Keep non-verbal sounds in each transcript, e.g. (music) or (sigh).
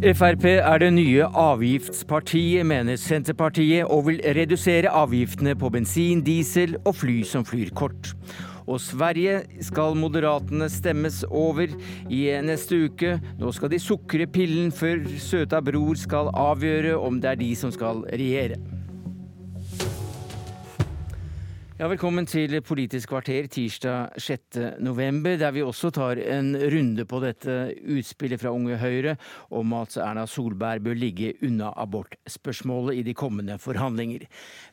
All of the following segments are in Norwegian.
Frp er det nye avgiftspartiet, mener Senterpartiet, og vil redusere avgiftene på bensin, diesel og fly som flyr kort. Og Sverige skal Moderatene stemmes over i neste uke. Nå skal de sukre pillen før søta bror skal avgjøre om det er de som skal regjere. Ja, velkommen til Politisk kvarter tirsdag 6.11, der vi også tar en runde på dette utspillet fra Unge Høyre om at Erna Solberg bør ligge unna abortspørsmålet i de kommende forhandlinger.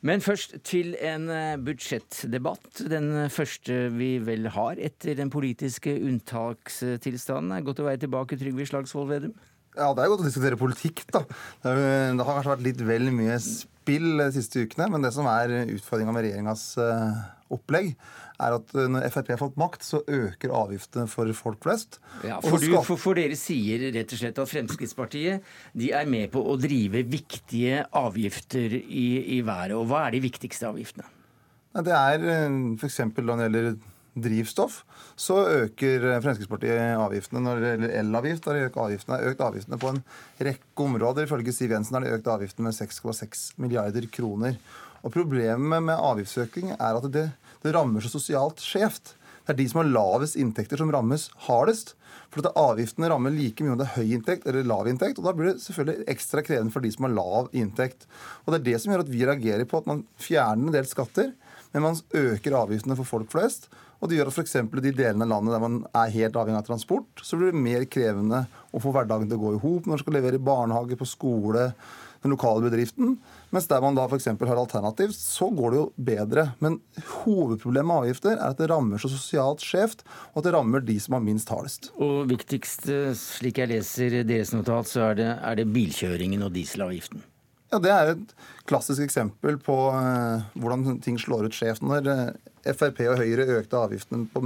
Men først til en eh, budsjettdebatt. Den første vi vel har etter den politiske unntakstilstanden. Godt å være tilbake, Trygve Slagsvold Vedum? Ja, det er godt å diskutere politikk, da. Det har kanskje vært litt vel mye spill de siste ukene. Men det som er utfordringa med regjeringas eh, opplegg, er at eh, når Frp har fått makt, så øker avgiftene for folk flest. Ja, for, du, for, for, dere sier rett og slett at Fremskrittspartiet de er med på å drive viktige avgifter i, i været. Og hva er de viktigste avgiftene? Det er eh, f.eks. når det gjelder drivstoff, så øker Fremskrittspartiet avgiftene. Når det gjelder elavgift, har de økt avgiftene, økt avgiftene på en rekke områder. Ifølge Siv Jensen har de økt avgiftene med 6,6 milliarder kroner. Og Problemet med avgiftsøking er at det, det rammer så sosialt skjevt. Det er de som har lavest inntekter, som rammes hardest. For at Avgiftene rammer like mye om det er høy inntekt eller lav inntekt. og Da blir det selvfølgelig ekstra krevende for de som har lav inntekt. Og Det er det som gjør at vi reagerer på at man fjerner en del skatter, men man øker avgiftene for folk flest. Og det gjør at f.eks. de delene av landet der man er helt avhengig av transport, så blir det mer krevende å få hverdagen til å gå i hop når man skal levere i barnehage, på skole, den lokale bedriften. Mens der man da f.eks. har alternativ, så går det jo bedre. Men hovedproblemet med avgifter er at det rammer så sosialt skjevt, og at det rammer de som har minst hardest. Og viktigst, slik jeg leser deres notat, så er det, er det bilkjøringen og dieselavgiften. Ja, Det er et klassisk eksempel på uh, hvordan ting slår ut skjevt. Når uh, Frp og Høyre økte avgiftene på,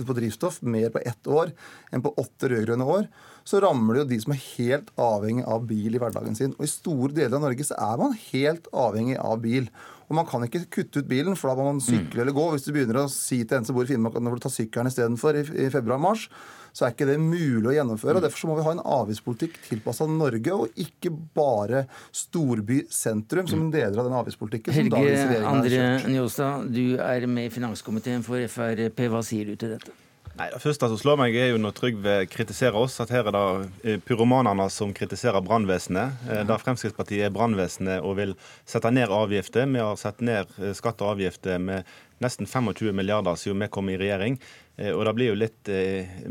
på, drivstoff mer på ett år enn på åtte rød-grønne år, så rammer det jo de som er helt avhengig av bil i hverdagen sin. Og I store deler av Norge så er man helt avhengig av bil. Og Man kan ikke kutte ut bilen, for da må man sykle mm. eller gå. Hvis du begynner å si til en som bor i Finnmark at nå får du ta sykkelen istedenfor i, i februar-mars, så er ikke det mulig å gjennomføre. og Derfor må vi ha en avgiftspolitikk tilpassa Norge, og ikke bare storbysentrum som en deler av den avgiftspolitikken. Helge Andre Njåstad, du er med i finanskomiteen for Frp. Hva sier du til dette? Nei, Det første som slår meg, er jo når Trygve kritiserer oss, at her er det eh, pyromanene som kritiserer brannvesenet. Eh, der Fremskrittspartiet er brannvesenet og vil sette ned avgifter. Vi har satt ned eh, skatter og avgifter med nesten 25 milliarder siden vi kom i regjering. Og Det blir jo litt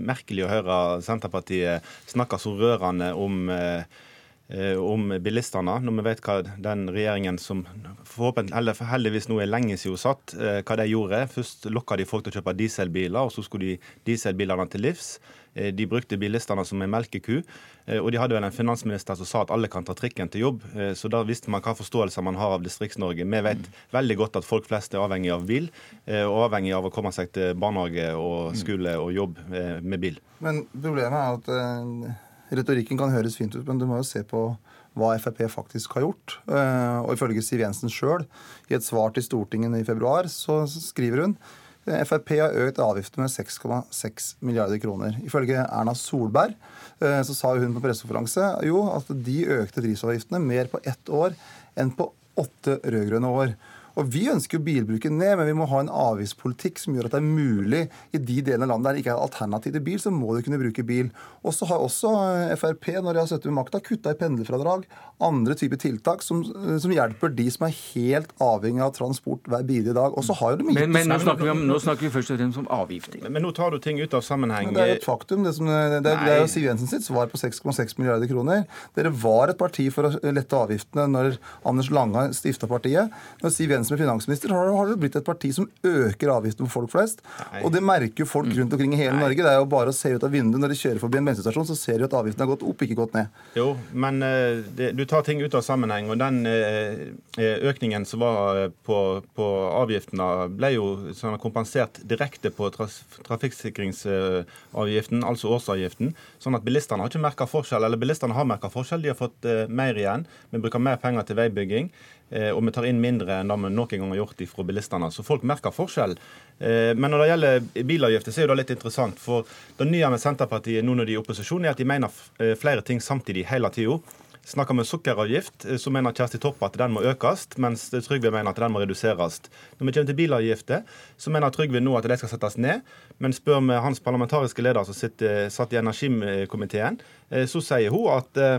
merkelig å høre Senterpartiet snakke så rørende om Eh, om bilistene, når vi vet hva den regjeringen som eller heldigvis nå er lenge siden satt, eh, hva de gjorde. Først lokka de folk til å kjøpe dieselbiler, og så skulle de dieselbilene til livs. Eh, de brukte bilistene som en melkeku. Og de hadde vel en finansminister som sa at alle kan ta trikken til jobb. Så da visste man hva forståelse man har av Distrikts-Norge. Vi vet veldig godt at folk flest er avhengig av bil, og avhengig av å komme seg til barnehage og skole og jobb med bil. Men problemet er at Retorikken kan høres fint ut, men du må jo se på hva Frp faktisk har gjort. Eh, og ifølge Siv Jensen sjøl, i et svar til Stortinget i februar, så skriver hun eh, Frp har økt avgiftene med 6,6 milliarder kroner. Ifølge Erna Solberg eh, så sa hun på pressekonferanse jo at de økte drivstoffavgiftene mer på ett år enn på åtte rød-grønne år. Og Vi ønsker jo bilbruken ned, men vi må ha en avgiftspolitikk som gjør at det er mulig i de delene av landet der det ikke er alternativ til bil, så må du kunne bruke bil. Og så har også eh, Frp, når de har sittet med makta, kutta i pendlerfradrag, andre typer tiltak som, eh, som, hjelper de som er helt avhengig av transport hver bidige dag. Og så har jo de mye Men, men nå, snakker vi om, nå snakker vi først og fremst om avgifter. Men, men, nå tar du ting ut av sammenheng. Men det er jo et faktum. Det, som, det, det er jo Siv Jensen sitt svar på 6,6 milliarder kroner. Dere var et parti for å lette avgiftene når Anders Lange stifta partiet. Når Siv Jensen som finansminister, har, har det blitt et parti som øker avgiftene for folk flest. Nei. Og det merker jo folk mm. rundt omkring i hele Nei. Norge. Det er jo bare å se ut av vinduet når de kjører forbi en bensinstasjon, så ser de at avgiftene har gått opp, ikke gått ned. Jo, men uh, det, du tar ting ut av sammenheng. Og den uh, økningen som var på, på avgiftene, ble jo sånn kompensert direkte på traf trafikksikringsavgiften, altså årsavgiften. Sånn at bilistene har ikke merka forskjell, eller bilistene har merka forskjell. De har fått mer igjen. Vi bruker mer penger til veibygging. Og vi tar inn mindre enn det vi noen gang har gjort fra bilistene. Så folk merker forskjell. Men når det gjelder bilavgifter, så er det litt interessant. For det nye med Senterpartiet nå når de er i opposisjon, er at de mener flere ting samtidig hele tida. Snakker vi sukkeravgift, så mener Kjersti Toppe at den må økes, mens Trygve mener at den må reduseres. Når vi kommer til bilavgifter, så mener Trygve nå at de skal settes ned. Men spør vi hans parlamentariske leder som sitter, satt i energikomiteen, eh, så sier hun at eh,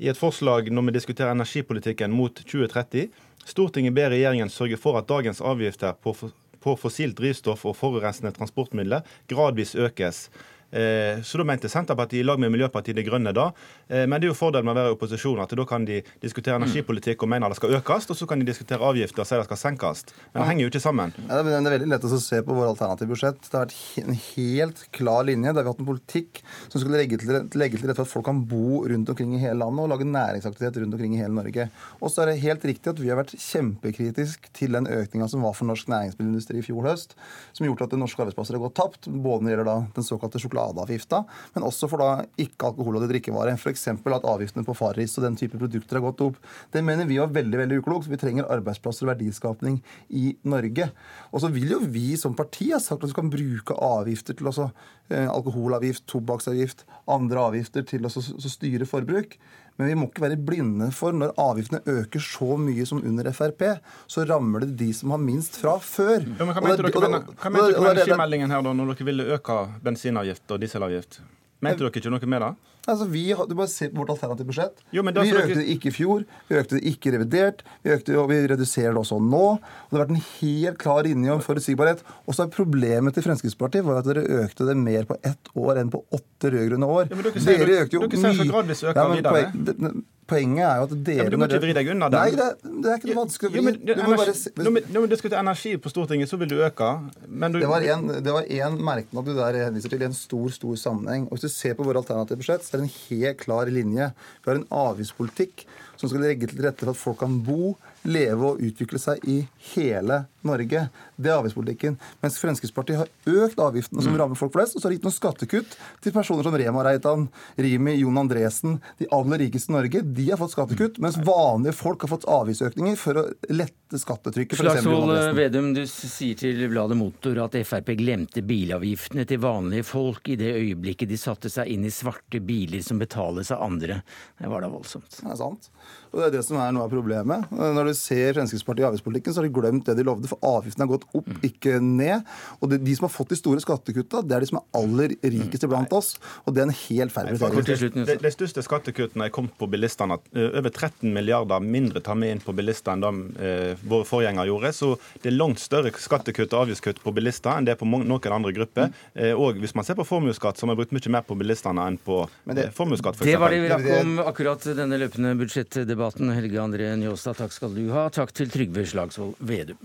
i et forslag når vi diskuterer energipolitikken mot 2030, Stortinget ber regjeringen sørge for at dagens avgifter på, på fossilt drivstoff og forurensende transportmidler gradvis økes. Eh, så da mente Senterpartiet i lag med Miljøpartiet De Grønne da. Eh, men det er jo fordelen med å være i opposisjon at da kan de diskutere energipolitikk og mene det skal økes, og så kan de diskutere avgifter og si det skal senkes. Men det henger jo ikke sammen. Ja, det er veldig lett å se på vår alternative budsjett. Det har vært en helt klar linje der vi har hatt en politikk som skulle legge til, legge til rette for at folk kan bo rundt omkring i hele landet og lage næringsaktivitet rundt omkring i hele Norge. Og så er det helt riktig at vi har vært kjempekritisk til den økninga som var for norsk næringsmiddelindustri i fjor høst, som gjort at norske arbeidsplasser har gått tapt, både når det gjelder da den såkalte sjokolade sjokoladeavgifta, men også for da ikke-alkoholholdige drikkevarer. F.eks. at avgiftene på Farris og den type produkter har gått opp. Det mener vi var veldig veldig uklokt. Vi trenger arbeidsplasser og verdiskapning i Norge. Og så vil jo vi som parti ha sagt at vi kan bruke avgifter til også eh, alkoholavgift, tobakksavgift, andre avgifter til å styre forbruk. Men vi må ikke være blinde for når avgiftene øker så mye som under Frp, så rammer det de som har minst fra før. Ja, men hva mente dere med energimeldingen her da, når dere ville øke bensinavgift og dieselavgift? Mente dere ikke noe med det? Altså, vi, du bare se på vårt alternative budsjett. Jo, vi økte det ikke i fjor, vi økte det ikke revidert, vi, økte, og vi reduserer det også nå. Og Det har vært en helt klar linje om forutsigbarhet. Og så er problemet til Fremskrittspartiet var at dere økte det mer på ett år enn på åtte rød-grønne år. Ja, men dere sier, dere, dere sier så gradvis øker ja, videre. Poen, Poenget er jo at dere ja, men Du må ikke vri deg unna den. Nei, det, det er ikke noe vanskelig å vri. Ja, du bare se. Når vi diskuterer energi på Stortinget, så vil du øke. Men du... Det var én merknad du der henviser til i en stor stor sammenheng. Og Hvis du ser på våre alternative budsjett, så er det en helt klar linje. Vi har en avgiftspolitikk som skal legge til rette for at folk kan bo, leve og utvikle seg i hele Norge. Det er avgiftspolitikken. Mens Fremskrittspartiet har økt avgiftene som mm. rammer folk flest, og så har de gitt noen skattekutt til personer som Rema Reitan, Rimi, Jon Andresen, de aller rikeste i Norge. De har fått skattekutt, mens vanlige folk har fått avgiftsøkninger for å lette skattetrykket. Slagsvold Vedum, du sier til bladet Motor at Frp glemte bilavgiftene til vanlige folk i det øyeblikket de satte seg inn i svarte biler som betales av andre. Det var da voldsomt. Det er sant. Og det er det som er noe av problemet. Når du ser Fremskrittspartiet i avgiftspolitikken, så har de glemt det de lovde, for avgiftene har gått opp, mm. ikke ned. Og det, de som har fått de store skattekutta, det er de som er aller rikeste blant oss. Og det er en helt feil prioritering. De, de største skattekuttene er kommet på bilistene. Over 13 milliarder mindre tar vi inn på bilister enn de eh, våre forgjengere gjorde. Så det er langt større skattekutt og avgiftskutt på bilister enn det er på noen andre grupper. Mm. Eh, og hvis man ser på formuesskatt, så har vi brukt mye mer på bilistene enn på eh, formuesskatt. Det var det vi rakk om akkurat denne løpende budsjettdebatten. Helge André Njåstad, takk skal du ha. Takk til Trygve Slagsvold Vedum.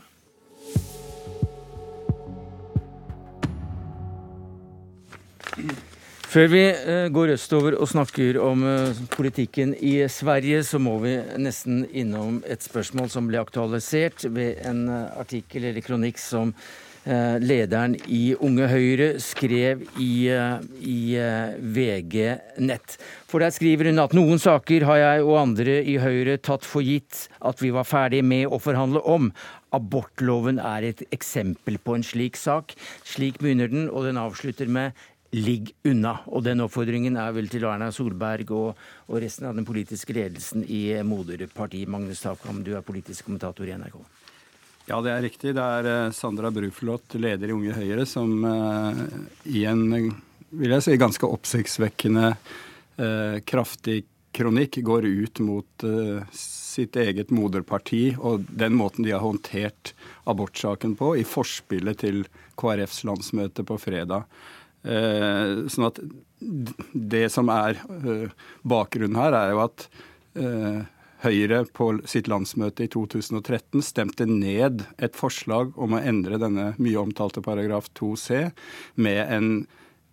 Før vi eh, går østover og snakker om eh, politikken i Sverige, så må vi nesten innom et spørsmål som ble aktualisert ved en eh, artikkel eller kronikk som lederen i Unge Høyre skrev i, eh, i eh, VG Nett. For der skriver hun at noen saker har jeg og andre i Høyre tatt for gitt at vi var ferdig med å forhandle om. Abortloven er et eksempel på en slik sak. Slik begynner den, og den avslutter med Ligg unna. Og den oppfordringen er vel til Erna Solberg og, og resten av den politiske ledelsen i moderpartiet. Magnus Takam, du er politisk kommentator i NRK. Ja, det er riktig. Det er eh, Sandra Bruflot, leder i Unge Høyre, som uh, i en vil jeg si, ganske oppsiktsvekkende uh, kraftig kronikk går ut mot sitt eget moderparti og den måten de har håndtert abortsaken på i forspillet til KrFs landsmøte på fredag. sånn at det som er bakgrunnen her, er jo at Høyre på sitt landsmøte i 2013 stemte ned et forslag om å endre denne mye omtalte paragraf 2c med en,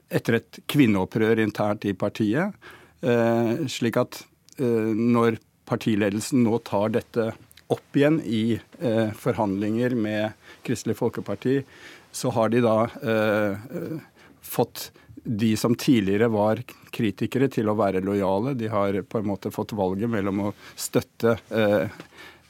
etter et kvinneopprør internt i partiet. Eh, slik at eh, når partiledelsen nå tar dette opp igjen i eh, forhandlinger med Kristelig Folkeparti, så har de da eh, fått de som tidligere var kritikere, til å være lojale. De har på en måte fått valget mellom å støtte eh,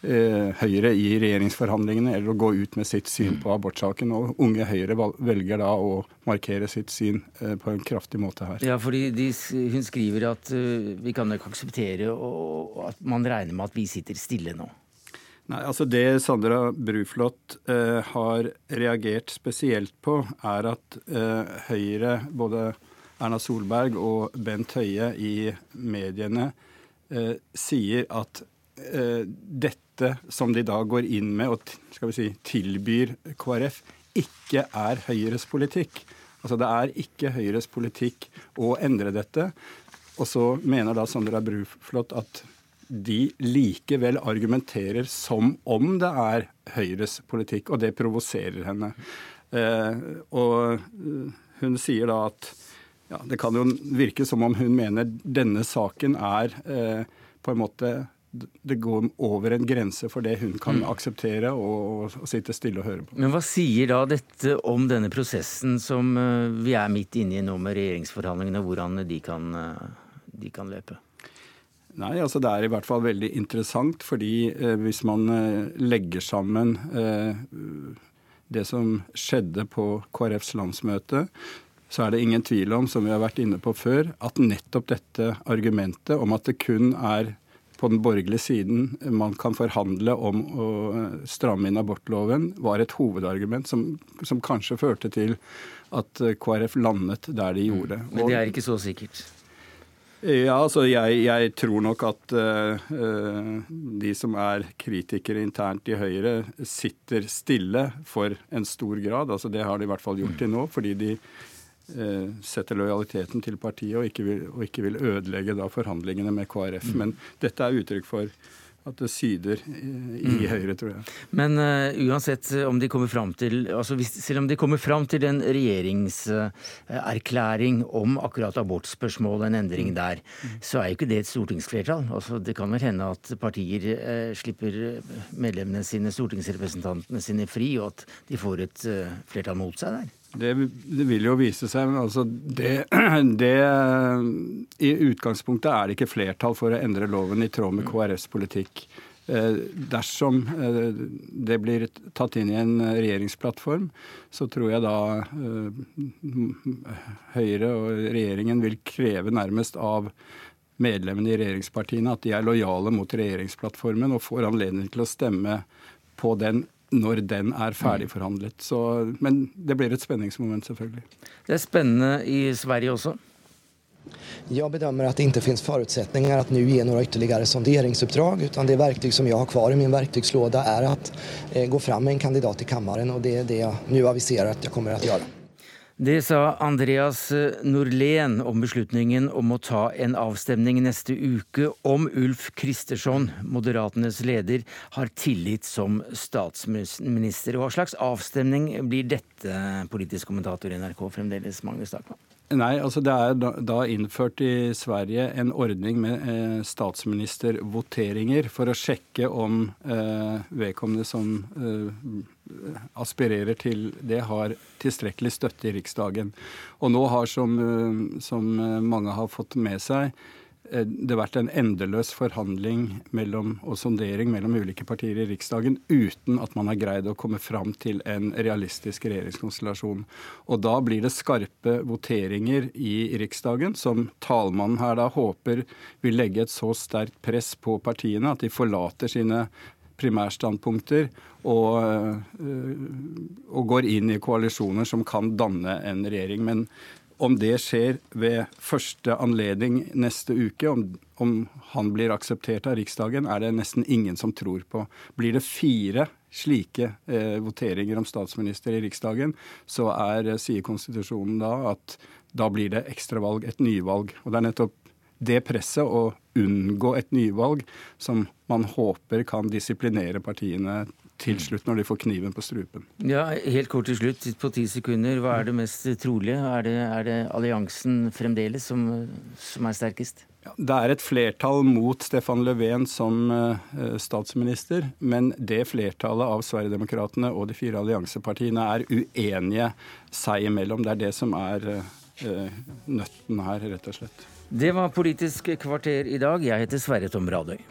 Høyre i regjeringsforhandlingene eller å gå ut med sitt syn på abortsaken. Og Unge Høyre velger da å markere sitt syn på en kraftig måte her. Ja, fordi de, Hun skriver at uh, vi kan ikke akseptere og, at man regner med at vi sitter stille nå. Nei, altså Det Sandra Bruflot uh, har reagert spesielt på, er at uh, Høyre, både Erna Solberg og Bent Høie i mediene, sier at dette som de da går inn med og skal vi si, tilbyr KrF, ikke er Høyres politikk. Altså Det er ikke Høyres politikk å endre dette. Og så mener da Sandra Bruflot at de likevel argumenterer som om det er Høyres politikk, og det provoserer henne. Eh, og eh, hun sier da at ja, det kan jo virke som om hun mener denne saken er eh, på en måte det går over en grense for det hun kan mm. akseptere og, og, sitte stille og høre på. Men hva sier da dette om denne prosessen som vi er midt inne i nå med regjeringsforhandlingene, hvordan de kan, de kan løpe? Nei, altså Det er i hvert fall veldig interessant, fordi eh, hvis man eh, legger sammen eh, det som skjedde på KrFs landsmøte, så er det ingen tvil om, som vi har vært inne på før, at nettopp dette argumentet om at det kun er på den borgerlige siden man kan forhandle om å stramme inn abortloven, var et hovedargument som, som kanskje førte til at KrF landet der de gjorde. Mm. Men det er ikke så sikkert? Ja, altså jeg, jeg tror nok at uh, de som er kritikere internt i Høyre, sitter stille for en stor grad. Altså Det har de i hvert fall gjort til nå, fordi de Eh, setter lojaliteten til partiet og ikke vil, og ikke vil ødelegge da forhandlingene med KrF. Mm. Men dette er uttrykk for at det syder i, mm. Høyre, tror jeg. Men uh, uansett om de kommer fram til altså hvis, Selv om de kommer fram til en regjeringserklæring uh, om akkurat abortspørsmål, en endring mm. der, mm. så er jo ikke det et stortingsflertall. Altså, det kan vel hende at partier uh, slipper medlemmene sine, stortingsrepresentantene sine, fri, og at de får et flertall mot seg der? Det, vil jo vise seg, men altså det, (clears throat) det, I utgangspunktet er det ikke flertall for å endre loven i tråd med KrFs politikk. Eh, dersom eh, det blir tatt inn i en regjeringsplattform, så tror jeg da eh, Høyre og regjeringen vil kreve nærmest av medlemmene i regjeringspartiene at de er lojale mot regjeringsplattformen og får anledning til å stemme på den når den er ferdigforhandlet. Så, men det blir et spenningsmoment, selvfølgelig. Det er spennende i Sverige også. Jeg bedømmer at det ikke finnes forutsetninger at nå gi noen ytterligere sonderingsoppdrag. utan det verktøy som jeg har kvar i min verktøyslåde, er å eh, gå fram med en kandidat i kammeren. Og det er det jeg nå aviserer at jeg kommer til å gjøre. Det sa Andreas Norlén om beslutningen om å ta en avstemning neste uke om Ulf Kristersson, Moderatenes leder, har tillit som statsminister. Hva slags avstemning blir dette, politisk kommentator i NRK fremdeles, Magnus Stakman? Nei, altså Det er da, da, innført i Sverige en ordning med eh, statsministervoteringer for å sjekke om eh, vedkommende som eh, aspirerer til det, har tilstrekkelig støtte i Riksdagen. Og nå har, som, eh, som mange har fått med seg, Eh, det vært en endeløs forhandling mellom, og sondering mellom ulike partier i Riksdagen uten at man har greid å komme fram til en realistisk regjeringskonstellasjon. Og da blir det skarpe voteringer i Riksdagen, som talmannen her da håper vil legge et så sterkt press på partiene at de forlater sine primærstandpunkter og, øh, og går inn i koalisjoner som kan danne en regjering. Men om det skjer ved første anledning neste uke, om, om, han blir akseptert av Riksdagen, er det nesten ingen som tror på. Blir det fire slike eh, voteringer om statsminister i Riksdagen, så er, eh, sier konstitusjonen da at da blir det ekstravalg, et nyvalg. Og det er nettopp det presset å unngå et nyvalg som man håper kan disiplinere partiene til slutt, når de får kniven på strupen. Ja, Helt kort til slutt, på ti sekunder. Hva er det mest trolige? Er det, er det alliansen fremdeles som, som er sterkest? Ja, det er et flertall mot Stefan Löfven som uh, statsminister, men det flertallet av Sverigedemokraterna og de fire alliansepartiene er uenige seg imellom. Det er det som er uh, nøtten her, rett og slett. Det var Politisk kvarter i dag. Jeg heter Sverre Tom Radøy.